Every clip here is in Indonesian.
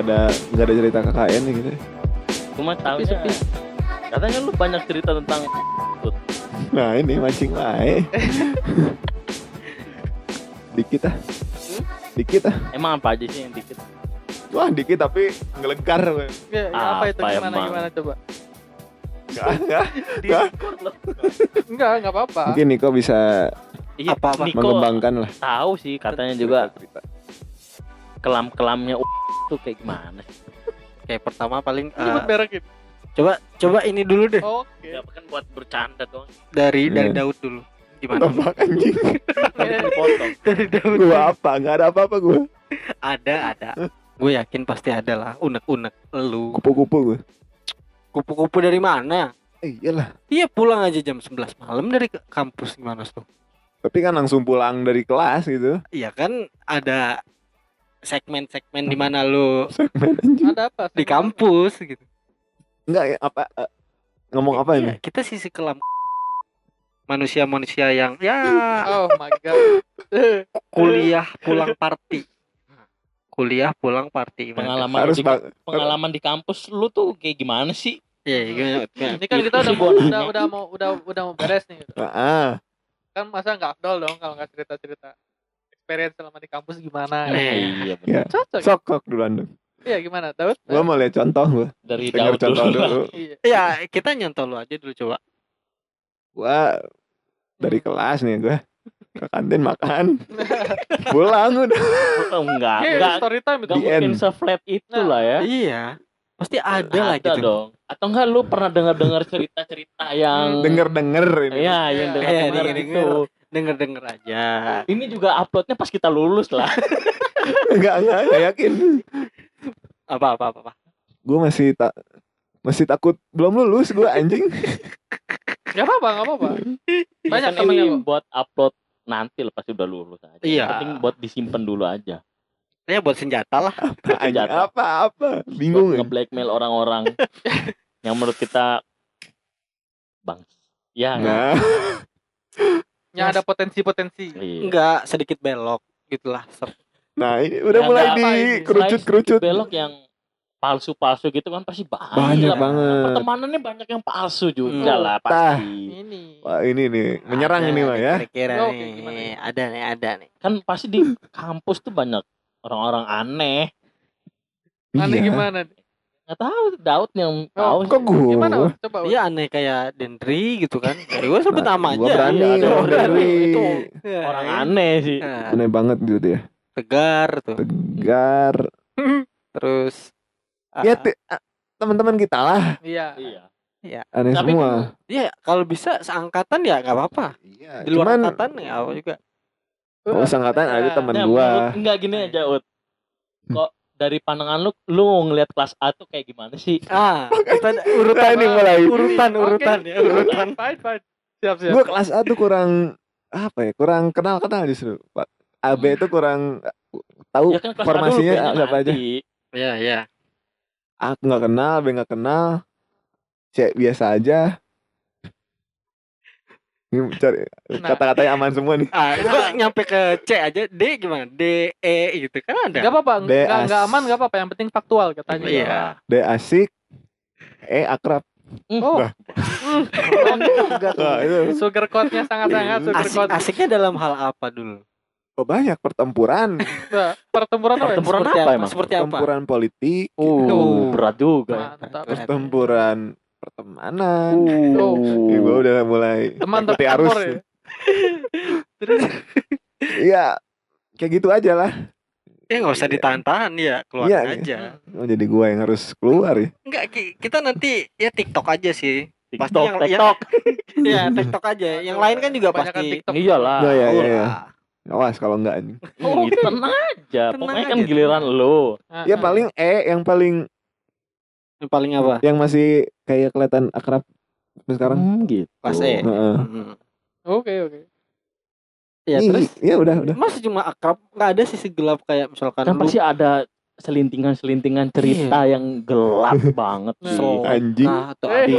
nggak ada nggak ada cerita KKN nih gitu. Gue mah tahu Sepi-sepi. Katanya lu banyak cerita tentang Nah ini mancing wae. dikit ah. Dikit ah. emang apa aja sih yang dikit? Wah dikit tapi ngelegar. Ya, ya, apa itu Apa gimana emang? gimana coba? Enggak, enggak. Loh. Enggak, enggak apa-apa. Mungkin Niko bisa Iya, Apa-apa? Niko mengembangkan lah. tahu sih katanya juga Cerita. kelam-kelamnya tuh kayak gimana sih? Kayak pertama paling gitu. coba coba ini dulu deh Oke. Ya kan buat bercanda dong. dari dari Iya. Daud dulu. Gimana? Apa anjing? Dari Daud. Gua apa? Enggak ada apa-apa gua. Ada ada. Gue yakin pasti ada lah unek-unek lu. Kupu-kupu gua. Kupu-kupu dari mana? Eh, iyalah. Iya pulang aja jam 11 malam dari kampus gimana tuh? Tapi kan langsung pulang dari kelas gitu. Iya kan ada segmen-segmen di mana lu Segmen anjing. Ada apa? di kampus gitu. Enggak ya apa eh, ngomong apa ini? kita sisi kelam manusia-manusia yang ya Oh my god. kuliah pulang party. Kuliah pulang party. Pengalaman Harus di, bang. pengalaman di kampus lu tuh kayak gimana sih? Iya, gimana? gimana? Ini kan kita udah mau udah, nanya. udah mau udah udah mau beres nih. Ah, Kan masa nggak afdol dong kalau nggak cerita-cerita experience selama di kampus gimana? iya benar. ya. Cocok. Sok kok duluan dong. Iya gimana, Daud? Gua mau lihat contoh gua. Dari Dengar Daud contoh dulu. dulu. Iya. Ya, kita nyontoh lu aja dulu coba. Gua dari kelas nih gua ke kantin makan. Pulang udah. Oh, enggak, Iya, enggak, story time itu. mungkin seflat itu Nah, lah ya. Iya. Pasti ada, lah gitu. dong. Atau enggak lu pernah dengar-dengar cerita-cerita yang Denger-denger ini. Iya, yang Iya. dengar-dengar Iya, gitu. Denger-denger. Denger-denger aja. Ini juga uploadnya pas kita lulus lah. Enggak, enggak, enggak yakin. Apa apa apa. apa. Gua masih tak masih takut belum lulus gua anjing. Gak apa-apa, gak apa-apa. Banyak Kan temennya ini kok. buat upload nanti lepas udah lulus aja. Iya. Yang penting buat disimpan dulu aja. Ya buat senjata lah. Anjing, Senjata. apa-apa. Bingung ya. nge-blackmail orang-orang yang menurut kita bang. Ya, Nah, Yang ada potensi-potensi. iya. Enggak sedikit belok gitulah. Nah ini udah Ya, mulai di kerucut-kerucut. Selain belok yang palsu-palsu gitu kan pasti banyak. Banyak lah. banget. Pertemanannya banyak yang palsu juga Hmm. lah Tah. pasti. Ini. Wah, ini nih menyerang Ada ini mah ya. Kira-kira Oke, nih. gimana nih? Ada nih, ada nih. Kan pasti di kampus tuh banyak orang-orang aneh. Aneh Iya. gimana? Nggak tahu Daud yang tahu. Oh. Kok gua? Gimana? Coba. Iya aneh kayak Dendri gitu kan. Ya gue sebut Nah, nama gua aja. berani Iya, ngomong berani. Dendri. Itu Iya, Orang aneh sih. Nah, Aneh banget gitu dia. tegar tuh. Tegar. Terus Ya ah, te- ah, teman-teman kita lah. Iya. Iya. Aneh Tapi semua. Iya, kalau bisa seangkatan ya nggak apa-apa. Iya. Di luar Cuman angkatan ya apa juga. oh, sangkatan ada teman gua. enggak gini aja, Ut. Kok dari pandangan lu lu ngelihat kelas A tuh kayak gimana sih? Ah, urutan Nah, ini mulai. urutan urutan ya, urutan. Fine, fine. Siap, siap. Gua kelas A tuh kurang apa ya? Kurang kenal-kenal justru. Pak. AB itu kurang tahu Ya kan A formasinya ada apa aja. Iya, iya. Aku nggak kenal, B nggak kenal. C biasa aja. Ini cari Nah. kata-katanya aman semua nih. Ah, itu nyampe ke C aja, D gimana? D, E gitu kan ada. Gak apa-apa, D nggak nggak as- aman gak apa-apa. Yang penting faktual katanya. Iya. D asik, E akrab. Oh, Nah. Nah, itu sugar coat-nya sangat-sangat sugar Asik, coat. asiknya dalam hal apa dulu? oh, banyak pertempuran, Nah, pertempuran apa? Pertempuran Seperti apa emang? Seperti apa? pertempuran politik, Uh, berat juga. Mantap. pertempuran pertemanan. Oh. Ini gua udah mulai Teman tapi arus. ya. Terus Iya, kayak gitu aja lah. ya nggak usah ditahan-tahan ya, keluar Iya, aja. Oh, jadi gua yang harus keluar ya. Enggak, ki- kita nanti ya TikTok aja sih. Pasti TikTok, yang- yang- TikTok. Iya, TikTok aja. Yang lain kan juga pasti TikTok. Iyalah. Oh, iya, Tahu iya, iya. lah. Awas kalau enggak anjing. Oh, tenang aja. Tenang Pokoknya kan giliran. Ah, Ya paling E yang paling Yang paling apa? yang masih kayak kelihatan akrab sampai sekarang. Hmm, gitu. Kelas E. Heeh. Hmm. Oke, oke. Ya Ih, terus ya udah udah. masih cuma akrab, nggak ada sisi gelap kayak misalkan Kan pasti ada selintingan-selintingan cerita yang gelap banget Nah. sih. so- Anjing. nah, atau Eh. di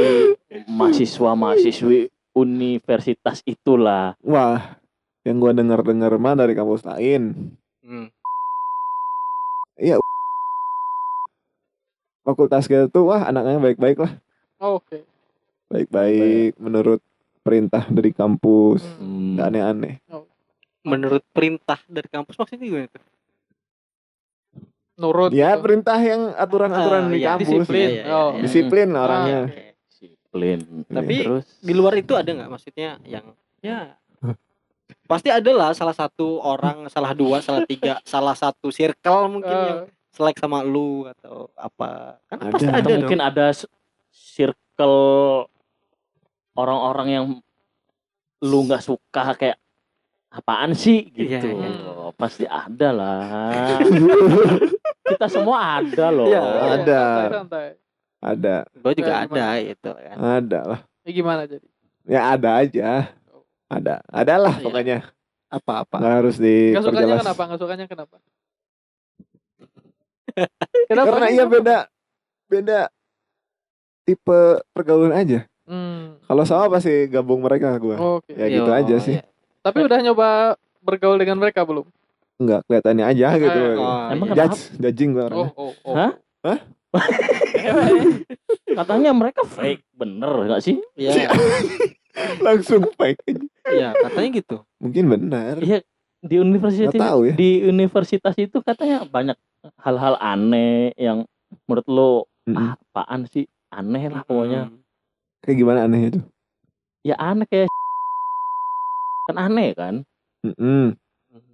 mahasiswa-mahasiswi universitas itulah. Wah, yang gua dengar-dengar mah dari kampus lain. Hmm. Fakultas kita tuh wah anaknya baik-baik lah Oh, Oke. baik-baik menurut perintah dari kampus Hmm. Hmm. nggak aneh-aneh Menurut perintah dari kampus maksudnya gimana tuh? Nurut. ya gitu. perintah yang aturan-aturan Ah, di iya, kampus disiplin. Iya, iya, Oh. iya. disiplin Ah, orangnya oke. Disiplin. Tapi terus Di luar itu ada nggak maksudnya yang ya pasti ada lah salah satu orang, salah dua, salah tiga, salah satu circle mungkin Eh, yang selek sama lu atau apa kan Ada. pasti atau ada mungkin dong. ada circle orang-orang yang lu nggak suka kayak apaan sih Iya, gitu iya. pasti ada lah kita semua ada loh Iya. iya, Ada. Ada gue juga Kayak ada gitu kan ada lah Ya gimana jadi? ya ada aja ada ada lah Iya. pokoknya apa-apa nggak harus Gak sukanya diperjelas kenapa? Gak sukanya kenapa? Kenapa? karena iya beda beda tipe pergaulan aja Hmm. kalau sama pasti gabung mereka gua Oke. Ya gitu Yo, aja sih. iya. Tapi udah nyoba bergaul dengan mereka belum? nggak kelihatannya aja gitu Eh, oh, Emang iya. kenapa? judge judging gua Oh, orangnya oh, oh. Hah? Hah? katanya mereka fake bener nggak sih Iya, langsung fake aja. iya, katanya gitu. mungkin benar Iya di universitas tahu ya. di universitas itu katanya banyak hal-hal aneh yang menurut lo Mm-mm. ah, apaan sih? Aneh lah pokoknya. Hmm. kayak gimana anehnya tuh? Ya aneh kayak kan aneh kan? Mm-mm.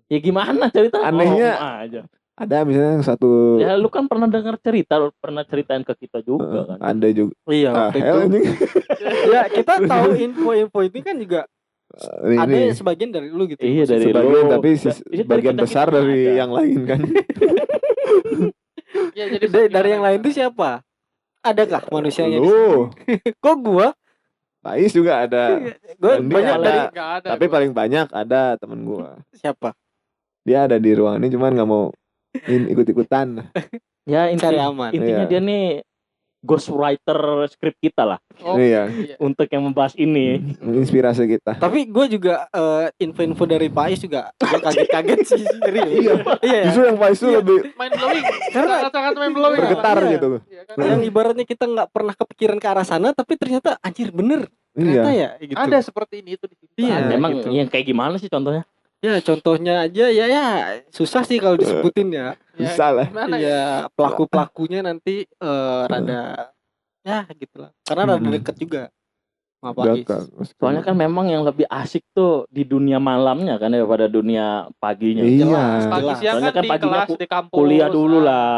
ya gimana cerita? Anehnya- Ngomong aja. ada misalnya yang satu ya lu kan pernah dengar cerita lu pernah ceritain ke kita juga kan? ada juga. Iya, ah, waktu itu. Ya, kita tahu info-info ini kan juga ini ada sebagian dari lu gitu. Iya, dari sebagian lu. tapi Da- itu dari sebagian kita- besar kita dari ada. yang lain kan Ya, jadi dari, dari yang lain itu siapa? Adakah manusianya? di lu? Kok gua? Pais juga ada Andi banyak ada. dari ada. tapi gua. paling banyak ada temen gua siapa? dia ada di ruangan ini cuman nggak mau in- ikut-ikutan ya intinya, aman. intinya Iya. dia nih ghostwriter skrip kita lah Oh, iya untuk yang membahas ini menginspirasi kita Tapi gue juga eh, info-info dari Pais juga kaget-kaget sih serius. Iya. Iya. justru yang Pais tuh Iya. lebih Mind blowing. Karena sangat-sangat mind blowing. bergetar Iya. gitu Iya kan? Yang ibaratnya kita nggak pernah kepikiran ke arah sana tapi ternyata anjir bener ternyata iya ya gitu. Ada seperti ini itu di sini. Iya. Ada. emang gitu. yang kayak gimana sih contohnya Ya contohnya aja ya ya susah sih kalau disebutin ya. Ya, bisa lah Gimana ya? Iya pelaku pelakunya nanti eh, rada ya gitulah karena rada Hmm. deket juga. Dekat. soalnya kan memang yang lebih asik tuh di dunia malamnya kan daripada dunia paginya Iya. Jelas. Pagi siang Soalnya kan, kan di paginya kelas, ku- di kampus. kuliah dulu ah. lah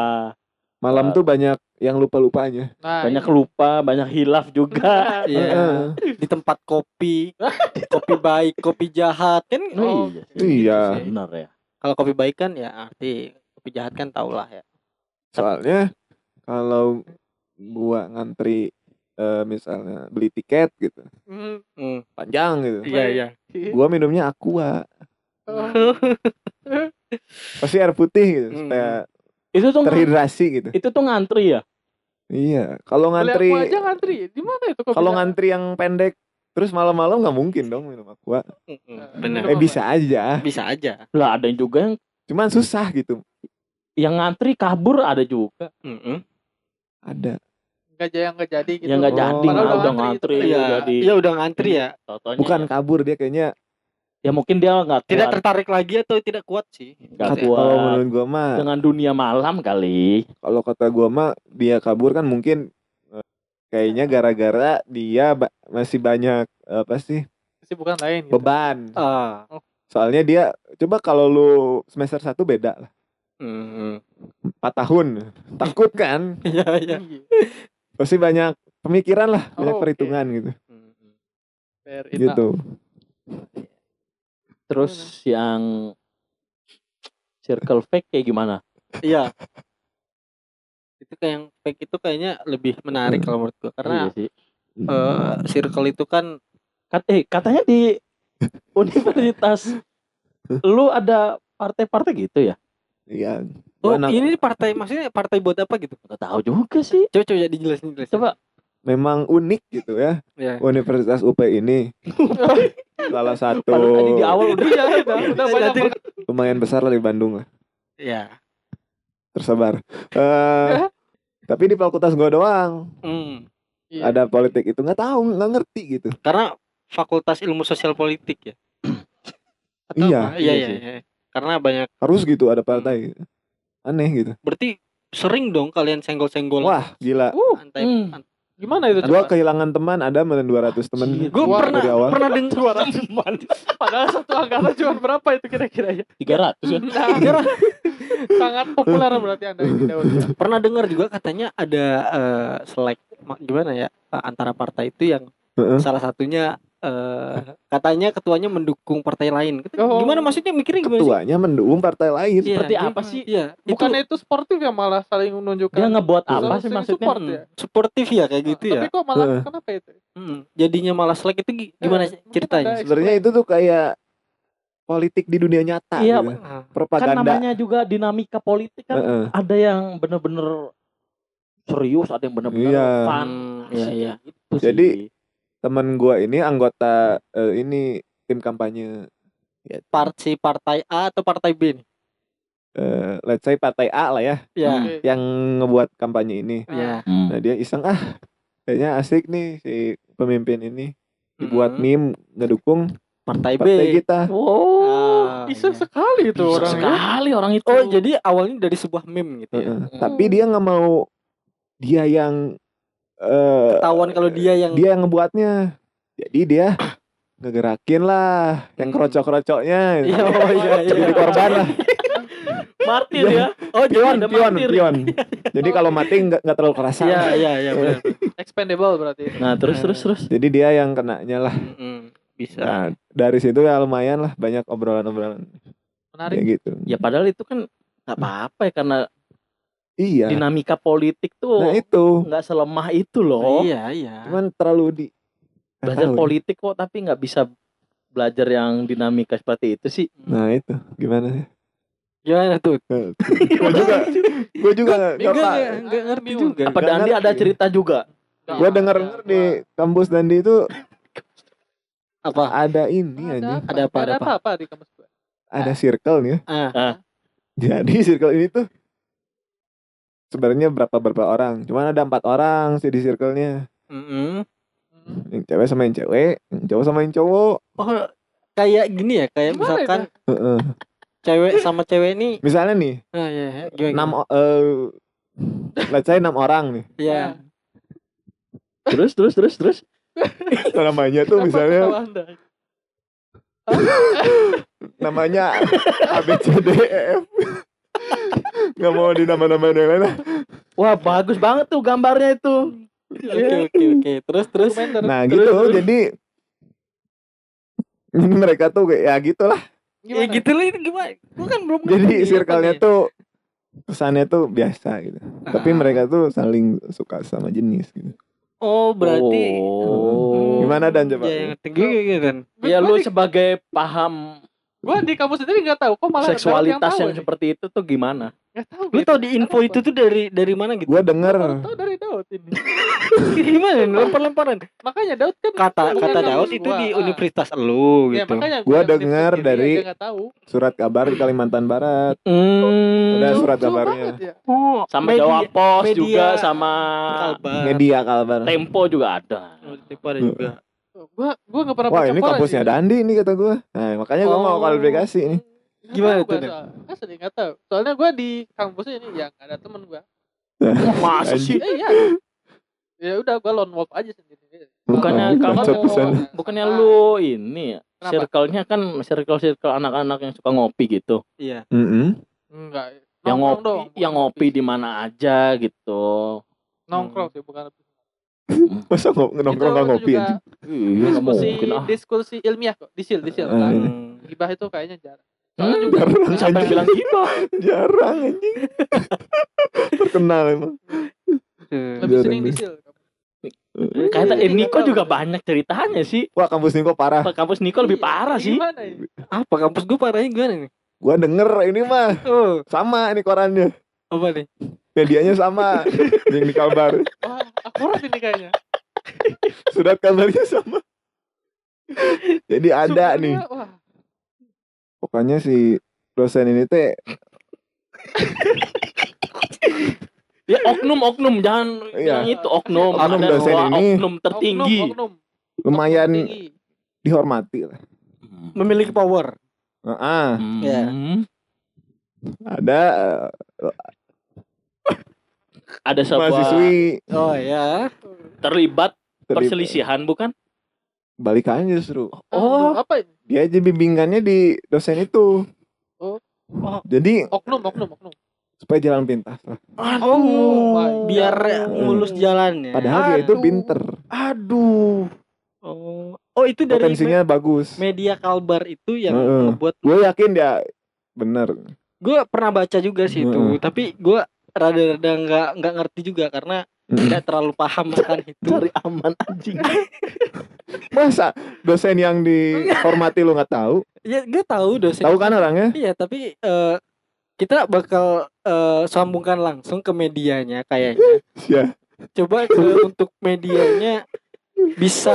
malam tuh banyak yang lupa-lupanya Nah, banyak iya. lupa banyak hilaf juga Iya. Heeh. Di tempat kopi, kopi baik, kopi jahat kan. Oh, iya sih. iya benar ya Kalau kopi baik kan ya arti kopi jahat kan tau lah ya. soalnya kalau gua ngantri eh, misalnya beli tiket gitu Hmm. Hmm. panjang gitu Iya iya. gua minumnya aqua Oh. pasti air putih gitu Hmm. supaya itu tuh terhidrasi gitu itu tuh ngantri ya iya kalau ngantri aku aja ngantri. Di mana itu kopi kalau ngantri yang pendek terus malam-malam nggak mungkin dong minum aqua Bener. eh bisa aja Bisa aja. lah ada juga yang cuman susah gitu yang ngantri kabur ada juga Mm-mm. ada Nggak jadi yang nggak jadi gitu. yang nggak Oh. jadi Padahal udah, ngantri ngantri, Iya. jadi Iya udah ngantri ya. Totonya bukan ya, kabur dia kayaknya ya mungkin dia nggak Tidak kuat tertarik lagi atau tidak kuat sih. nggak Kata- kalau kuat menurut gua mah dengan dunia malam kali kalau kata gua mah dia kabur kan mungkin eh, kayaknya gara-gara dia ba- masih banyak apa sih Kesibukan lain gitu. beban Ah. soalnya dia coba kalau lu semester satu beda lah Mm. empat tahun takut kan Iya iya. Iya. pasti banyak pemikiran lah banyak Oh, oke. perhitungan gitu Mm-mm. Fair enough. gitu terus yang circle fake kayak gimana Iya. Itu kayak yang fake itu kayaknya lebih menarik kalau menurut gua karena Iya sih. eh, circle itu kan Kat- eh, katanya di universitas lu ada partai-partai gitu ya iya Oh, ini partai maksudnya partai buat apa gitu? Gak tahu juga sih Coba coba dijelasin dijelasin. coba memang unik gitu ya Ya. Universitas UP ini salah satu Padahal tadi di awal udah Iya, udah, udah banyak Nanti- banget. lumayan besar lah di Bandung lah Ya. tersebar Eh, Tapi di fakultas gua doang Hmm. Iya. ada politik itu nggak tahu nggak ngerti gitu. Karena Fakultas Ilmu Sosial Politik ya. Atau Iya. apa? Iya, Iya iya, iya. Karena banyak Harus gitu ada partai. Aneh gitu. berarti sering dong kalian senggol-senggol. Wah, gila. Uh, Antai, Hmm. An- gimana itu coba? kehilangan teman ada than 200 temen Gue pernah dari awal. pernah dengar Padahal satu angkatan cuma berapa itu kira-kira ya? 300 kan. Nah, sangat populer berarti anda ini Daud. pernah dengar juga katanya ada eh, selek ma- gimana ya eh, antara partai itu yang Heeh. salah satunya eh, katanya ketuanya mendukung partai lain. Oh. Gimana maksudnya mikirnya gimana sih? Ketuanya mendukung partai lain. Iya, Seperti apa sih? Iya, itu Bukannya itu sportif ya malah saling menunjukkan. Dia ngebuat apa sih maksudnya? support hmm, ya? suportif ya kayak gitu Tapi ya. kok malah Heeh. kenapa itu? Hmm, jadinya malah selek itu gi- gimana Eh, mungkin ceritanya? Sebenarnya itu tuh kayak politik di dunia nyata Iya, gitu. Ah, Kan Propaganda. namanya juga dinamika politik kan. Heeh. Ada yang bener-bener serius, ada yang bener-bener Iya. fun. Hmm, iya, iya. Gitu sih. Temen gua ini anggota eh, ini tim kampanye Part si partai A atau partai B nih? eh, let's say partai A lah ya Ya. Hmm. Yang ngebuat kampanye ini. Ya. Hmm. Nah, dia iseng ah kayaknya asik nih si pemimpin ini dibuat Hmm. meme ngedukung partai B. partai kita. Oh, Ah, iseng iya. sekali itu orang ya. sekali orang itu. Oh, jadi awalnya dari sebuah meme gitu ya. Heeh. Tapi dia nggak mau dia yang eh Ketahuan kalau dia yang dia yang ngebuatnya. Jadi dia ngegerakin lah yang Hmm. kerocok-kerocoknya. Iya, oh iya, iya. Jadi korban lah. martir ya. Oh, Pion, ada pion, martir. pion. Jadi kalau mati nggak nggak terlalu kerasa. Iya, iya, iya benar. Expendable berarti. Nah, terus Eh. terus terus. Jadi dia yang kenanya lah. Mm-mm, Bisa. Nah, dari situ ya lumayan lah banyak obrolan-obrolan Menarik. kayak gitu. Ya padahal itu kan nggak apa-apa ya karena Iya. dinamika politik tuh Nah itu. nggak selemah itu loh. Iya, iya. Cuman terlalu di Belajar tahu ya. politik kok tapi nggak bisa belajar yang dinamika seperti itu sih. Nah itu gimana sih? Gimana tuh? gue juga, gue juga nggak Enggak, nggak- ngerti juga. Apa Dandi ada cerita juga? Gue denger denger di kampus Dandi itu Apa? ada ini Ada aja, apa? Ada apa, ada Ada apa? apa di kampus gua? ada circle nih. ya. Ah, Jadi circle ini tuh sebenarnya berapa berapa orang? Cuman ada empat orang sih di circle-nya. mm-mm. Hmm. Yang cewek sama yang cewek, yang cowok sama yang cowok. Oh, kayak gini ya, kayak Gimana misalkan Heeh. cewek sama cewek ini Misalnya nih, Nah, iya, iya. Gimana? enam eh let's say enam orang nih. Iya. Terus terus terus terus. Namanya tuh misalnya namanya A B C D E F. Gak mau di nama-nama yang lain. Wah bagus banget tuh gambarnya itu. Oke, oke, oke. Terus terus. Nah Terus, gitu, terus. jadi mereka tuh kayak ya gitulah. Ya Gimana? gitu lah itu gimana? Gua kan belum Jadi circle-nya tuh kesannya tuh biasa gitu. Tapi Ah. mereka tuh saling suka sama jenis gitu. Oh, berarti Oh. Gimana, Dan, coba? Ya, kan. Ya lu sebagai paham Gua di kampus sendiri nggak tahu kok malah seksualitas tahu yang nih. seperti itu tuh gimana? Nggak tahu. Lu gitu. tau di info Kenapa? itu tuh dari dari mana gitu? Gua denger tahu dari Daud ini. Gimana? Lempar-lemparan. Makanya Daud kan Kata kata Daud itu gua. di Ah. universitas lu Ya, gitu. makanya Gua yang dengar universitas dari- surat kabar di Kalimantan Barat. Hmm. Ada surat kabarnya. ya. Oh, Sama media- Jawa Pos media juga sama Kalbar. Media Kalbar. Tempo juga ada. Oh, Tempo ada juga. Gua gua nggak pernah Wah ini kampusnya. Dandi nih kata gua. Nah makanya gua mau Oh. kualifikasi nih. Nggak Gimana tuh, Asli nggak tahu. Soalnya gua di kampusnya ini ya nggak ada temen gua. Masa sih? Eh iya. Ya udah gua lone wolf aja sendiri. Bukannya Oh, kamu bukannya lu ini ya, circle-nya kan circle-circle anak-anak yang suka ngopi gitu. Iya. Mm-mm. Enggak. Yang ngopi, dong, yang ngopi di mana aja gitu. Nongkrong sih bukan lebih. Masa nongkrong nggak ngopi juga anjing? Iya, diskusi mungkin ah. diskusi ilmiah kok disil disil Eh. Hmm. gibah itu kayaknya jarang Hmm, juga Jarang Siapa yang bilang gitu? Jarang anjing. Terkenal emang. lebih Jarang sering disil Kata Iya, eh, Niko juga banyak ceritanya sih. Wah kampus Niko parah. Kampus Niko lebih Iya, parah sih. gimana ya? Apa kampus gue parahnya gimana nih? Gua denger ini mah Oh, sama ini korannya. apa nih? Medianya sama. yang di Kalbar. wah akurat ini kayaknya Surat kabarnya sama. Jadi ada Sumbernya, nih. wah Pokoknya si dosen ini teh Ya oknum oknum jangan Iya. bilang itu oknum. Oknum Ada dosen ini. oknum tertinggi. Oknum, oknum. lumayan Oknum tinggi. dihormati lah. Memiliki power. Ah, Hmm. Ya. ada eh, Ada sebuah mahasiswi Oh ya. terlibat terlibat- perselisihan bukan? balikannya justru. Oh. Aduh, apa ini? Dia aja bimbingannya di dosen itu. Oh. Oh. Jadi Oknum, oknum, oknum. supaya jalan pintas lah. Oh, biar mulus jalannya. Padahal dia itu Aduh. pinter. Aduh. Oh, oh itu dari Potensinya bagus. me- media Kalbar itu yang Heeh. membuat Gue yakin dia bener. gue pernah baca juga sih itu, Heeh. tapi gue rada-rada nggak nggak ngerti juga karena tidak terlalu paham akan itu. Cari aman anjing. Masa dosen yang dihormati lu nggak tahu? Ya gue tahu dosen. Tahu kan orangnya? Iya, tapi eh, kita bakal eh, sambungkan langsung ke medianya kayaknya. Ya. Coba ke untuk medianya bisa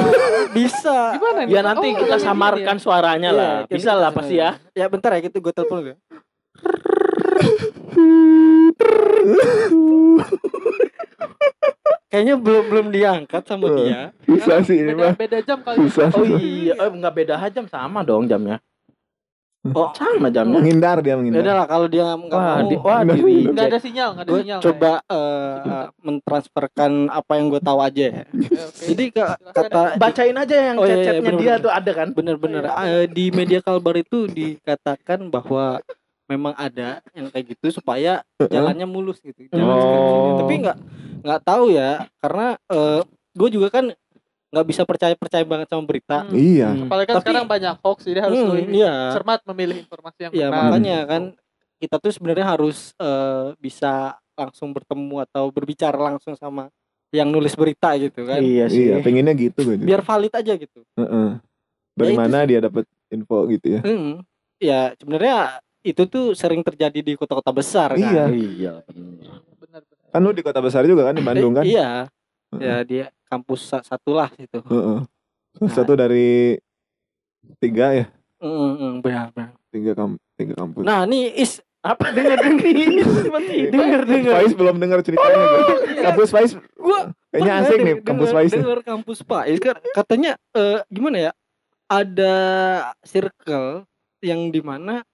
bisa. Gimana nih? Ya nanti Oh, kita samarkan suaranya Iya, lah. Bisa lah pasti ya. Ya bentar ya gitu gue telepon ya. Kayaknya belum belum diangkat sama Eh. dia. Susah sih ini beda, mah. beda jam kali. Susah. Oh iya, eh, nggak beda jam sama dong jamnya. Oh, Sama jamnya. Menghindar dia menghindar. udah lah kalau dia nggak Wah, mau. di, wah Bener, di bener. Nggak reject. ada sinyal, nggak ada gue sinyal. coba eh, mentransferkan apa yang gue tahu aja ya. Jadi ke, kata. Bacain aja yang Oh, iya, iya, chat-chatnya dia tuh ada kan? bener-bener Oh, eh, di media Kalbar itu dikatakan bahwa memang ada yang kayak gitu supaya jalannya mulus gitu. Jalan Oh. Tapi nggak nggak tahu ya karena gue juga kan nggak bisa percaya percaya banget sama berita. Hmm. Iya. Hmm. Apalagi kan Tapi- sekarang banyak hoax, jadi harus Hmm, lebih iya. cermat memilih informasi yang Ya benar. makanya kan kita tuh sebenarnya harus eh, bisa langsung bertemu atau berbicara langsung sama yang nulis berita gitu kan. Iya sih. Iya, pengennya gitu gue. juga. Biar valid aja gitu. Heeh. Dari Ya, mana dia dapat info gitu ya? Hmm. Ya sebenarnya itu tuh sering terjadi di kota-kota besar kan. Iya. Iya. Benar, benar. Kan lu di kota besar juga kan di Bandung kan? Eh, iya. Ya dia kampus sa- satu lah itu. Heeh. Satu dari tiga ya, Mm, benar, benar. tiga kam tiga kampus. Nah, nih Is Apa denger denger denger denger. Faiz belum dengar ceritanya gue. Kampus Faiz Gua kayaknya asik nih kampus Faiz. nih. Denger kampus Faiz kan katanya eh, gimana ya? Ada circle yang di mana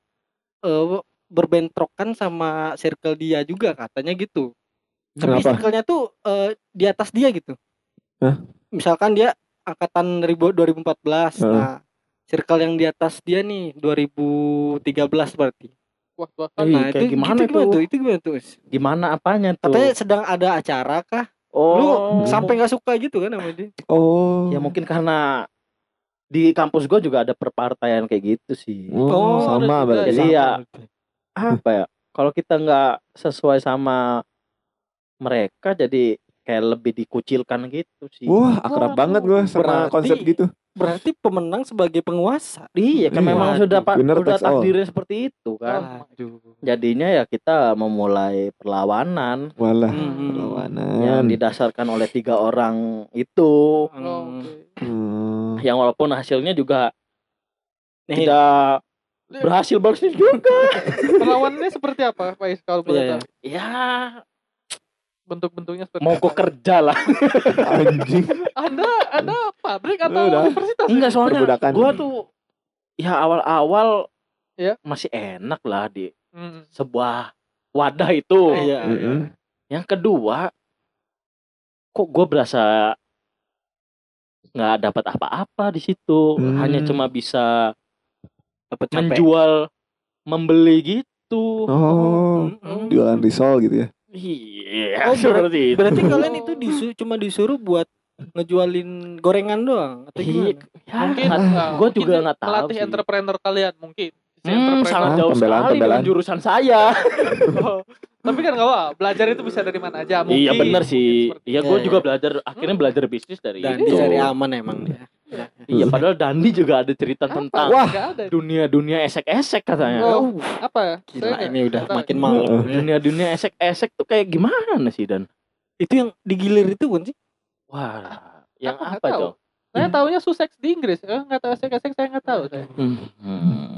eh, berbentrokan sama circle dia juga katanya gitu. Tapi Kenapa? circle-nya tuh eh, di atas dia gitu. Hah? Misalkan dia angkatan ribu 2014. Heeh. Nah, circle yang di atas dia nih 2013 berarti. Wah, wah. Ih, Nah, kayak itu gimana itu gimana tuh? tuh? Itu gimana tuh? Gimana apanya tuh? Katanya sedang ada acara kah? oh, Lu sampai nggak suka gitu kan sama dia? Oh. ya mungkin karena di kampus gua juga ada perpartaian kayak gitu sih. Oh, ada sama berarti. Jadi Sama ya apa ya? Kalau kita nggak sesuai sama mereka jadi kayak lebih dikucilkan gitu sih. Wah, akrab Waduh. banget gue sama Berarti- konsep gitu. Berarti pemenang sebagai penguasa. Iya kan Iya. memang sudah pak Winner sudah all. takdirnya seperti itu kan. Aduh. Jadinya ya kita memulai perlawanan Walah, Hmm. perlawanan. yang didasarkan oleh tiga orang itu. Oh, oke. Hmm. Yang walaupun hasilnya juga Nih, tidak berhasil berhasil juga. Perlawanannya seperti apa, Pak Is, kalau boleh Iya, iya. tahu? ya Bentuk-bentuknya seperti mau kok kerja lah. Anjing. Anda, Anda pabrik atau Udah. universitas? Enggak ini? soalnya Perbudakan. gua tuh ya awal-awal Ya. masih enak lah di Hmm. sebuah wadah itu. Iya. Mm-mm. Yang kedua, kok gue berasa nggak dapat apa-apa di situ, Hmm. hanya cuma bisa Dapat menjual, membeli gitu. Oh, Mm-mm. jualan risol gitu ya. Iya, Oh, seperti itu. Berarti kalian itu disu cuma disuruh buat ngejualin gorengan doang atau Iya, gimana? ya, Mungkin uh, gua mungkin juga nggak tahu melatih sih. entrepreneur kalian mungkin. Si Hmm, entrepreneur. sangat jauh pembelaan, sekali dengan pembelaan. jurusan saya. Oh, Tapi kan gak apa, belajar itu bisa dari mana aja. Mungkin, iya benar sih. Iya, gue Iya, juga iya. belajar. Akhirnya belajar bisnis dari Dan itu. di cari aman emang dia. Iya, padahal Dandi juga ada cerita Apa? tentang Wah. Nggak dunia-dunia esek-esek katanya. Oh, apa ya? Gila Saya nggak- ini udah nggak makin malam. Dunia-dunia esek-esek tuh kayak gimana sih Dan? Itu yang digilir itu kan sih? Wah, yang nggak apa tahu. tuh? Saya taunya Sussex di Inggris. Eh, nggak tahu esek-esek saya nggak tahu saya. Hmm.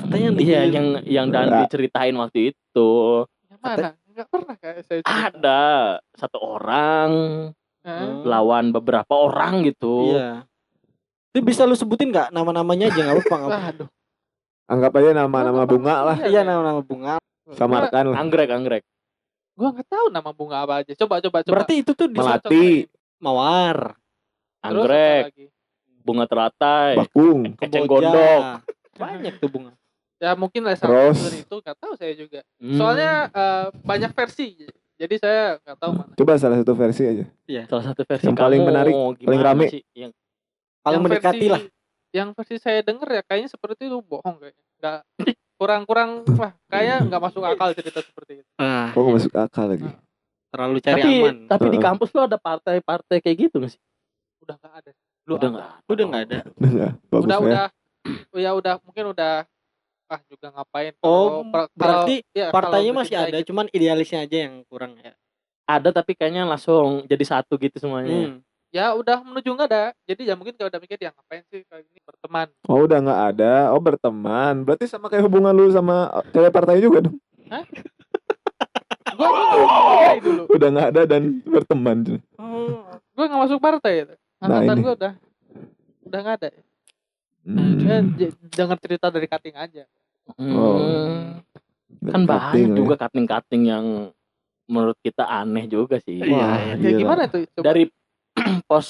Katanya yang Iya, yang yang Dandi ceritain waktu itu. Yang mana? Enggak pernah kayak saya cerita. ada satu orang. Hmm. lawan beberapa orang gitu Iya. Itu bisa lu sebutin nggak nama-namanya aja nggak apa-apa. Waduh. Anggap aja nama-nama bunga lah. Iya nama-nama bunga. Samarkan lah. anggrek anggrek Gua nggak tahu nama bunga apa aja. Coba coba coba. Berarti itu tuh di Melati. Mawar, apa anggrek bunga teratai Bakung. keceng kemboja. gondok Banyak tuh bunga. Ya mungkin lah Terus. satu itu nggak tahu saya juga. Hmm. Soalnya eh, banyak versi. Jadi saya nggak tahu mana. Coba salah satu versi aja. salah satu versi Yang paling menarik, paling rame. sih? yang Paling Yang mendekati versi- lah. Yang versi saya denger ya kayaknya seperti itu bohong kayaknya. Nggak kurang-kurang wah kayaknya nggak masuk akal cerita seperti itu. Ah, Kok nggak masuk akal lagi? terlalu cari tapi aman. tapi di kampus lo ada partai-partai kayak gitu nggak sih Udah nggak ada. Lu udah nggak Udah nggak ada. Udah Udah ya. udah. Ya udah mungkin udah ah juga ngapain Oh, Kalau berarti kalau- ya, Partainya kalau masih ada, gitu. cuman idealisnya aja yang kurang ya. ada tapi kayaknya langsung jadi satu gitu semuanya Hmm. Ya udah menuju nggak ada jadi ya mungkin kalau udah mikir ya ngapain sih kayak ini berteman Oh udah nggak ada. Oh berteman. Berarti sama kayak hubungan lu sama cewek partai juga dong. gua juga partai dulu Udah nggak ada dan berteman. Oh, gua nggak masuk partai itu Nah, angkatan ini. gua udah udah nggak ada Hmm. ya, dengar cerita dari cutting aja Oh. Hmm. kan Cutting banyak lah ya. juga cutting-cutting yang menurut kita aneh juga sih Iya, Wah, iya. ya gimana tuh Coba. dari pos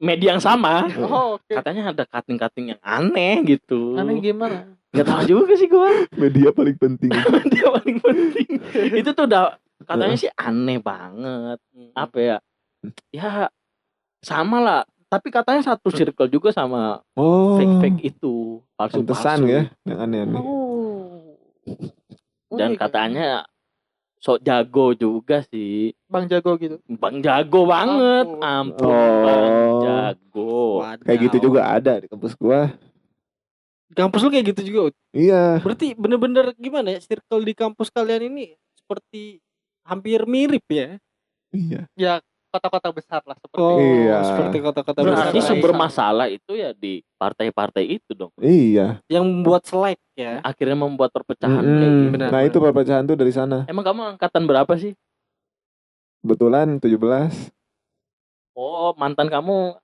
media yang sama. Oh oke. Katanya ada cutting-cutting yang aneh gitu. Aneh gimana? Nggak tahu juga sih gua. Media paling penting. dia paling penting. Itu tuh udah katanya sih aneh banget. Apa ya? Ya sama lah. Tapi katanya satu circle juga sama Oh. fake fake itu. Palsu Pantesan palsu ya yang aneh-aneh. oh. Dan ya. katanya sok jago juga sih bang jago gitu bang jago banget Ampun. ampun bang Oh. jago Wadaw. Kayak gitu juga ada di kampus gua. Di kampus lu kayak gitu juga. Ut? Iya. Berarti bener-bener gimana ya circle di kampus kalian ini seperti hampir mirip ya? Iya. ya kota-kota besar lah seperti Oh, Iya. seperti kota-kota berarti besar. sumber masalah itu ya di partai-partai itu dong Iya. yang membuat selek ya. akhirnya membuat perpecahan Mm-mm. kayak gitu benar, nah benar. itu perpecahan tuh dari sana. emang kamu angkatan berapa sih Kebetulan 17. oh mantan kamu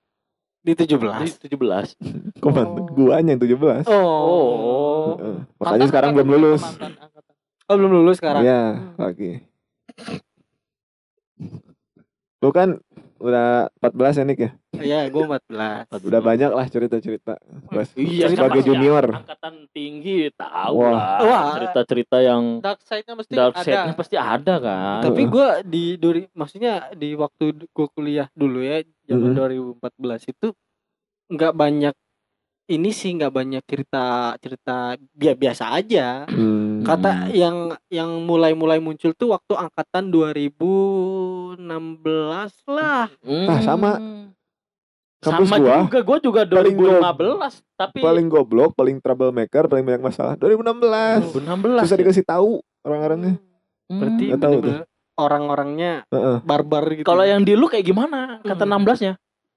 Di di 17. 17 Kok mantan? Oh. Guanya yang 17. oh. Mantan Makanya sekarang angkatan belum lulus. mantan angkatan. Oh, belum lulus sekarang. Iya, lagi. Lu kan udah 14 ya Nick ya? Iya, gua 14. Udah banyak lah cerita-cerita. Iya, sebagai junior. angkatan tinggi tahu Wah. lah Wah. cerita-cerita yang dark side-nya mesti dark ada side-nya pasti ada kan Tapi gua di duri, maksudnya di waktu gua kuliah dulu ya, zaman Mhm. 2014 itu nggak banyak ini sih nggak banyak cerita cerita dia biasa aja. Hmm. Kata yang yang mulai-mulai muncul tuh waktu angkatan 2016 lah. Hmm. Ah, sama. Kampus sama gua juga gua juga paling 2015 tapi paling goblok, paling troublemaker, paling banyak masalah 2016. 2016 Susah ya? dikasih tahu orang-orangnya. Hmm. Berarti Nggak tahu bener-bener orang-orangnya Heeh. barbar gitu. kalau yang di lu kayak gimana kata Hmm. 16 nya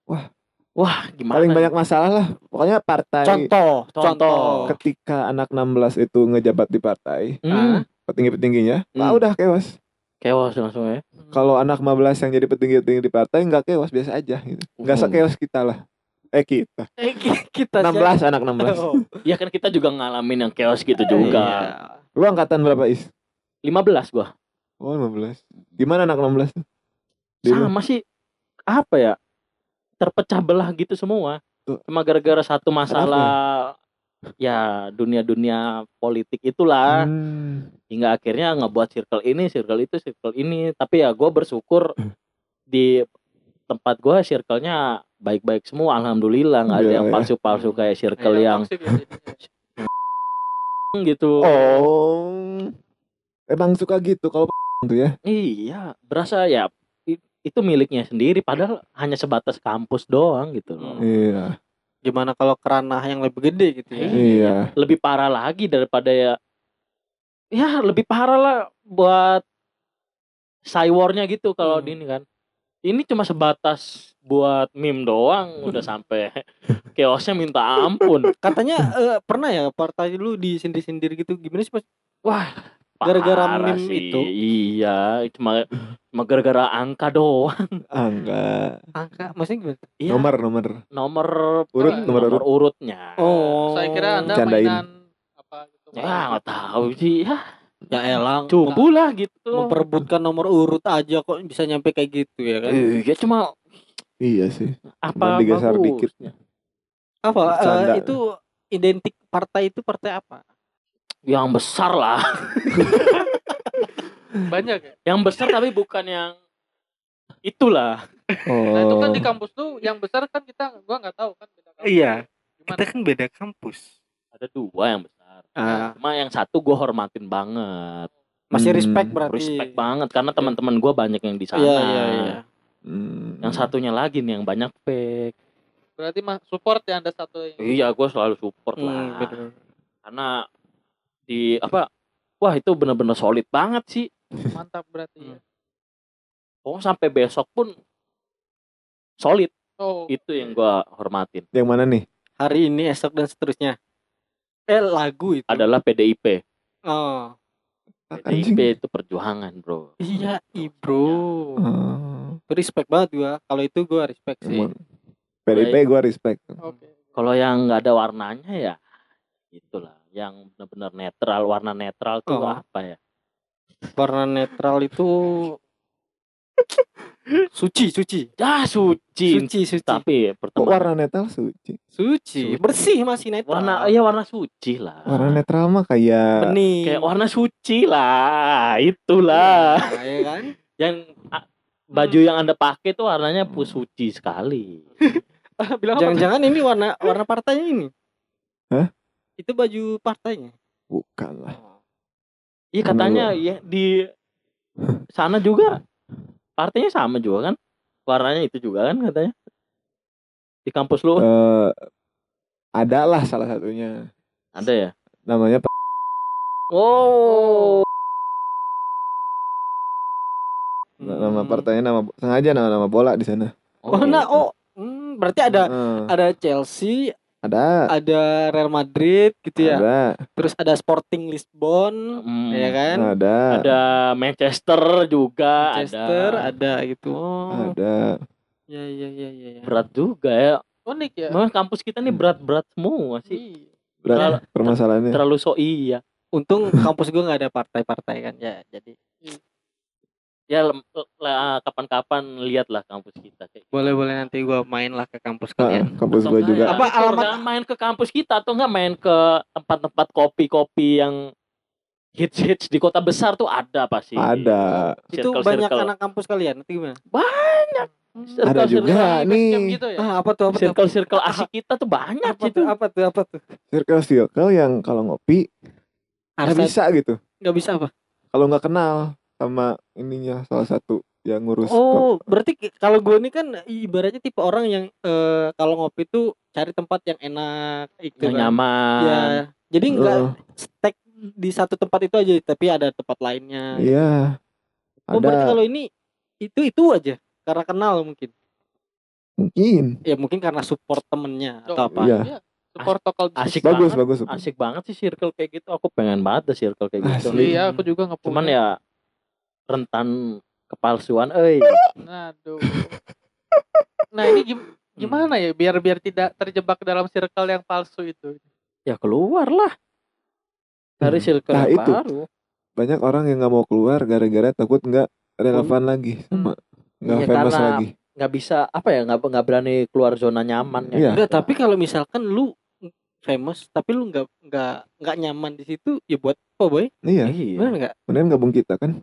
Wah. Wah gimana Paling banyak masalah lah. Pokoknya partai contoh, Contoh. contoh. ketika anak 16 itu ngejabat di partai, hmm. petinggi-petingginya, Hmm. ah udah kewas. kewas langsung ya Kalau anak 15 yang jadi petinggi-petinggi di partai nggak kewas biasa aja gitu. Nggak Hmm. sekewas kita lah. Eh kita. Eh, ki- kita 16 anak 16. Oh, ya kan kita juga ngalamin yang kewas gitu juga iya. Lu angkatan berapa Is? 15 gua Oh 15. Gimana anak 16 tuh? Di lu? sama sih apa ya terpecah belah gitu semua Tuh. cuma gara-gara satu masalah ya dunia-dunia politik itulah Hmm. hingga akhirnya ngebuat circle ini circle itu circle ini tapi ya gue bersyukur di tempat gue circle-nya baik-baik semua alhamdulillah nggak ada Iya, yang iya. palsu-palsu kayak circle Iya, yang ya gitu Oh. Emang suka gitu kalau tuh ya. iya berasa ya itu miliknya sendiri padahal hanya sebatas kampus doang gitu loh Hmm. Iya. Gimana kalau keranah yang lebih gede gitu ya? Iya. lebih parah lagi daripada ya ya lebih parah lah buat cywarnya gitu kalau Hmm. di ini kan ini cuma sebatas buat meme doang udah sampai chaosnya minta ampun Katanya eh, pernah ya partai lu disindir-sindir gitu. Gimana sih Mas? wah Gara-gara meme sih. itu? Iya, cuma cuma gara-gara angka doang. Enggak. Angka maksudnya gimana? Iya, Nomor nomor. nomor Urut, nomor urut. urutnya. Oh. Saya kira Anda Candain. mainan apa gitu. Ya nggak tahu sih. Ya, Ya elang. cupu lah gitu. memperebutkan nomor urut aja kok bisa nyampe kayak gitu ya kan? Iya, cuma Iya sih. apa digeser dikit. Apa Bercanda. itu identik partai itu partai apa? Yang besar lah. Banyak ya. Yang besar tapi bukan yang itulah. Oh. Nah, itu kan di kampus tuh yang besar kan kita gua nggak tahu kan beda kampus. Iya. Gimana? Kita kan beda kampus. Ada dua yang besar. Ah. Cuma yang satu gue hormatin banget. Masih Hmm, respect berarti. Respect banget karena teman-teman gue banyak yang di sana. Iya iya iya. Hmm. Yang satunya lagi nih yang banyak fake. Berarti mah support ya Anda satu yang Iya, gue selalu support Hmm, lah. bener. Karena di apa? Wah itu bener-bener solid banget sih. mantap berarti ya. Oh sampai besok pun solid. Oh, Itu yang gue hormatin. Yang mana nih? Hari ini, esok dan seterusnya. Eh lagu itu. Adalah PDIP. Oh. Anjing. PDIP itu perjuangan bro. Iya, i bro. Oh. Respect banget gua. Kalau itu gua respect sih. Emang. PDP gue respect. oke. Kalau yang nggak ada warnanya ya itulah. Yang benar-benar netral, warna netral tuh Oh. apa ya? Warna netral itu suci, suci. Ah suci. Suci, suci. Tapi Kok pertemanan warna netral suci? Suci. Bersih masih netral. warna iya warna suci lah. Warna netral mah kayak bening. Kayak warna suci lah, itulah. Ya kan? Yang baju yang anda pakai tuh warnanya pu suci sekali. Jangan-jangan ini warna warna partainya ini. Hah? Itu baju partainya. bukan lah. Iya Karena katanya gua- ya di sana juga partainya sama juga kan? Warnanya itu juga kan katanya? Di kampus lu Eh ada lah salah satunya. ada ya? Namanya Oh. nama Hmm. partainya nama sengaja nama nama bola di sana. Oh, nah, oh, hmm, berarti ada Eh, ada Chelsea, ada ada Real Madrid gitu ya. ada Terus ada Sporting Lisbon, Hmm, ya kan? ada Ada Manchester juga Manchester ada. ada gitu. Oh. ada Ya ya ya ya. ya. Berat juga ya. Unik ya. Memang kampus kita nih berat-berat semua sih. Iya. berat Terlalu- permasalahannya. Terlalu so iya. Untung kampus gue nggak ada partai-partai kan ya. Jadi Ya lah, kapan-kapan lihatlah kampus kita kayak gitu. boleh boleh nanti gue main lah ke kampus Ah, kalian. kampus Atau gue enggak juga. ya, Apa alamat- jangan main ke kampus kita atau enggak main ke tempat-tempat kopi-kopi yang hits-hits di kota besar tuh ada pasti. Ada. Itu Circle-circle. banyak anak kampus kalian nanti gimana? Ada juga Circle-circle- nih. Gitu ya. Ah, apa tuh apa tuh? Circle-circle asik kita tuh banyak Apa gitu. tuh apa tuh apa tuh? Circle circle yang kalau ngopi nggak bisa gitu. nggak bisa apa? Kalau nggak kenal sama ininya salah satu yang ngurus. Oh, berarti kalau gue ini kan ibaratnya tipe orang yang eh, kalau ngopi tuh cari tempat yang enak, itu Yang kan. nyaman. Ya, jadi nggak Eh, stek di satu tempat itu aja, tapi ada tempat lainnya. Iya. Oh, berarti Ada kalau ini itu itu aja karena kenal mungkin. mungkin. Ya mungkin karena support temennya atau Oh, apa. Iya. Iya. Support lokal Asik Bagus banget. bagus. Asik banget sih circle kayak gitu. Aku pengen banget ada circle kayak gitu. Asli. Iya, aku juga nggak Cuman ya rentan kepalsuan euy. Aduh. Nah ini gim- gimana ya biar biar tidak terjebak dalam circle yang palsu itu. Ya keluar lah. Dari Hmm. circle Nah, yang itu. baru. Banyak orang yang nggak mau keluar gara-gara takut nggak relevan lagi sama nggak Iya, famous karena lagi. nggak bisa apa ya nggak nggak berani keluar zona nyaman ya. Iya. Enggak, tapi kalau misalkan lu famous tapi lu nggak nggak nggak nyaman di situ ya buat apa boy Iya. Iya. benar nggak Mendingan gabung kita kan.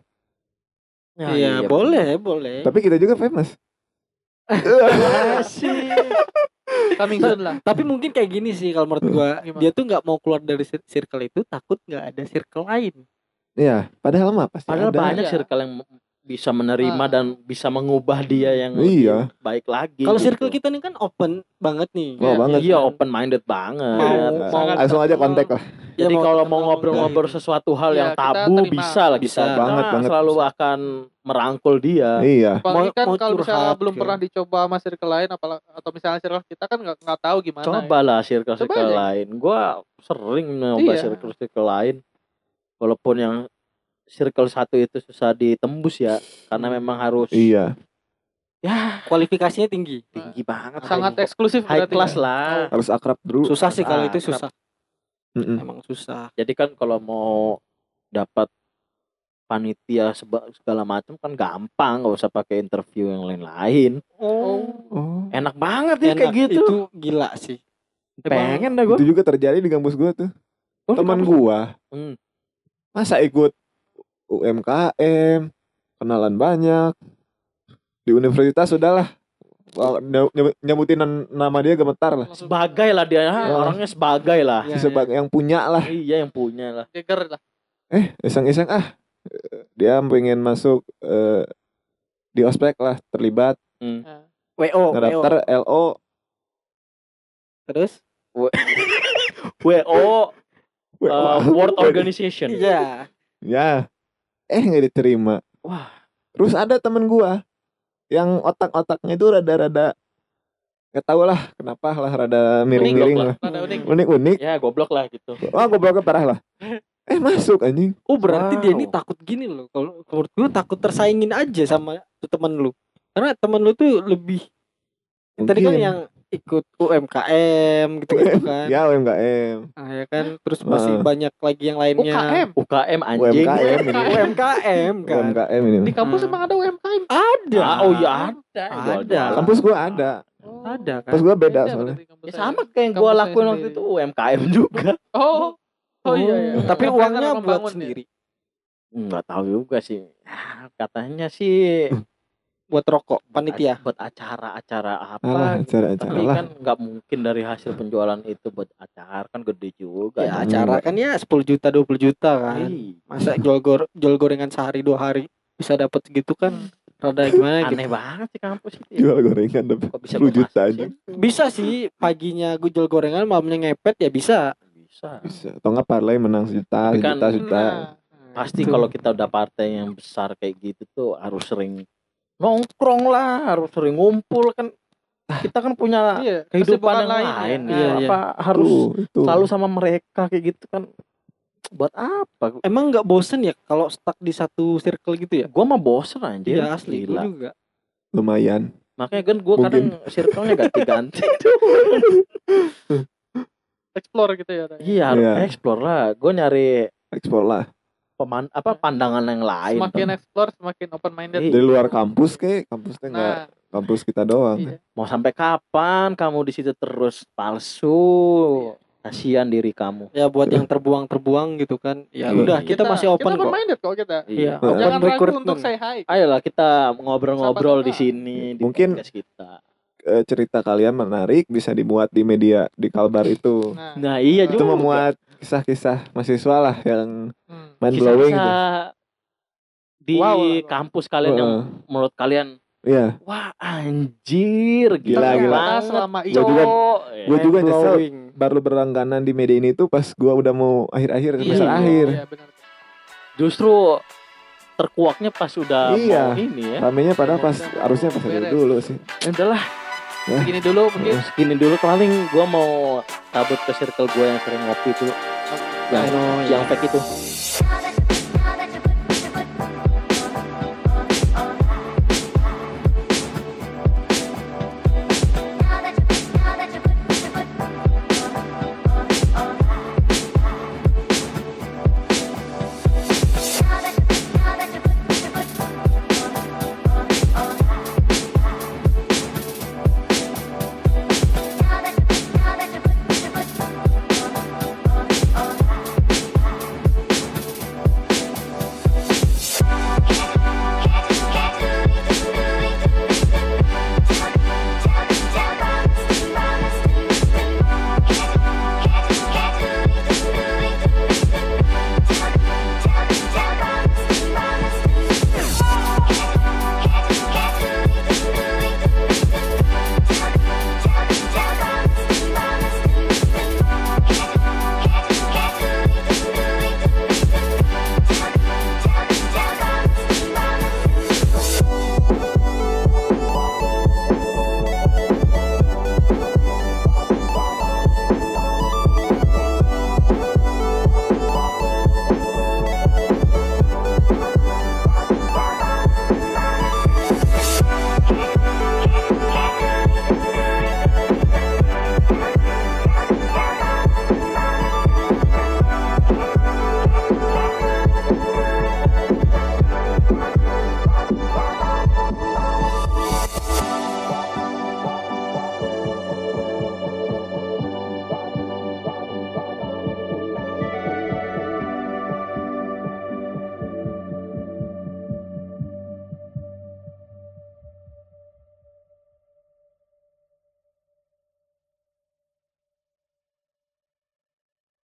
Ya, iya iya, boleh boleh Tapi kita juga famous. Asik. Coming soon lah. tapi mungkin kayak gini sih kalau menurut gua Gimana? dia tuh nggak mau keluar dari cir- circle itu takut nggak ada circle lain Iya. Padahal mah pasti Padahal ada. banyak Iya. circle yang bisa menerima Ah. dan bisa mengubah dia yang Iya. lebih baik lagi. kalau gitu. circle kita ini kan open banget nih Wow Iya, banget. Iya open minded banget. Mau- Sangat Langsung aja kontak lah. Ya, Jadi mau kalau mau ngobrol-ngobrol sesuatu hal Iya, yang tabu terima. bisa lah Bisa. kita Banget, banget. selalu akan merangkul dia. Iya. Apalagi Mau- kan mau kalau misalnya belum ke- pernah dicoba sama circle lain apalagi atau misalnya circle kita kan nggak nggak tahu gimana. ya. Coba lah circle-circle Coba lain. Gua sering nyoba Iya. circle-circle lain. Walaupun yang circle satu itu susah ditembus ya karena memang harus Iya, ya Kualifikasinya tinggi. tinggi banget Sangat high, eksklusif high class ya. lah harus akrab dulu. Susah sih kalau Ah, itu susah. Mm-mm. Emang susah. jadi kan kalau mau dapat panitia segala macam kan gampang nggak usah pakai interview yang lain-lain Oh. Oh. enak banget ya kayak Enak, gitu Itu gila sih. pengen dah gue Itu juga terjadi di kampus gua tuh. Teman gua Hmm. masa ikut UMKM, kenalan banyak. Di universitas sudahlah. Nyebutin nama dia gemetar lah. sebagai lah dia Oh. orangnya sebagai lah Iya, Sebagai yang punya lah. iya yang punya lah lah. Eh, iseng-iseng ah. Eh, Dia pengen masuk eh, di ospek lah, terlibat. Hmm. Nah, WO, WO. Ngedaftar LO. Terus? WO WO. uh, World Organization Iya. Ya. Eh, nggak diterima. wah Terus ada temen gua yang otak-otaknya itu rada-rada nggak tahu lah kenapa lah rada miring-miring lah. Unik-unik. ya goblok lah gitu Wah, gobloknya parah lah. Eh, masuk anjing. Oh berarti dia ini Wow. takut gini loh. Kalau menurut gue takut tersaingin aja sama tuh temen lu. Karena temen lu tuh lebih tadi kan Mungkin. yang ikut UMKM gitu-gitu kan. Ya, UMKM. Nah, ya kan terus masih Heeh. banyak lagi yang lainnya. UKM. UKM anjing UMKM ini. UMKM kan. UMKM ini. Di kampus Hmm. emang ada UMKM. Ada. Ah, oh iya ada Ada. Kampus gua ada. Oh. Ada kan. Kampus gua beda soalnya. berarti kampus ya sama kayak yang gua lakuin waktu itu UMKM juga Oh. Oh iya iya. Tapi Karena uangnya buat ya. sendiri. nggak tahu juga sih Ah, katanya sih Buat rokok panitia. buat acara-acara apa Alah, gitu. acara-acara tapi lah. kan nggak mungkin dari hasil penjualan itu buat acara kan gede juga Ya Hmm. acara kan ya 10 juta 20 juta kan. Ih, Masa jual gor jual gorengan sehari dua hari bisa dapat segitu kan rada gimana gitu. aneh banget sih kampus itu ya. Jual gorengan dapat bisa 10 juta aja. sih? Bisa sih paginya gue jual gorengan malamnya ngepet ya bisa. bisa Bisa. Atau enggak parlay menang sejuta, Tapi kan- sejuta, sejuta. Nah, pasti kalau kita udah partai yang besar kayak gitu tuh harus sering nongkrong lah harus sering ngumpul kan kita kan punya iya, kehidupan yang lain lain, ya. ya. Iya, iya. apa harus itu. selalu sama mereka kayak gitu kan buat apa Emang nggak bosen ya kalau stuck di satu circle gitu ya? gua mah bosen anjir Iya asli Gila. juga. lumayan. makanya kan gua kadang circle-nya ganti-ganti Explore gitu ya. Tanya. iya harus Iya. explore lah gua nyari Ekspor lah. Peman apa pandangan yang lain Semakin explore semakin open minded. Iya. Dari luar kampus ke kampusnya enggak Nah, kampus kita doang. iya. mau sampai kapan kamu di situ terus palsu kasihan diri kamu Ya buat yang terbuang-terbuang gitu kan. Ya Iya. udah kita, masih open kita open minded kok kita. Iya, open Jangan ragu untuk say hi. ayolah kita ngobrol-ngobrol di sini di Mungkin- podcast kita cerita kalian menarik bisa dimuat di media di Kalbar itu. Nah, nah iya itu juga memuat kisah-kisah mahasiswa lah yang hmm. mind blowing gitu. Di Wow, kampus kalian yang Heeh. menurut kalian Iya, wah anjir Gila, gila, gila. selama Gua itu juga-. Gue juga Mind nyesel blowing. baru berlangganan di media ini tuh pas gua udah mau akhir-akhir Iya, semester akhir. Iya, benar. justru terkuaknya pas udah Iya. mau ini ya Ramenya padahal pas harusnya pas dulu sih. Ya udahlah Gini dulu mungkin. segini dulu paling gua mau cabut ke circle gua yang sering ngopi tuh yang Oh, iya. yang fake itu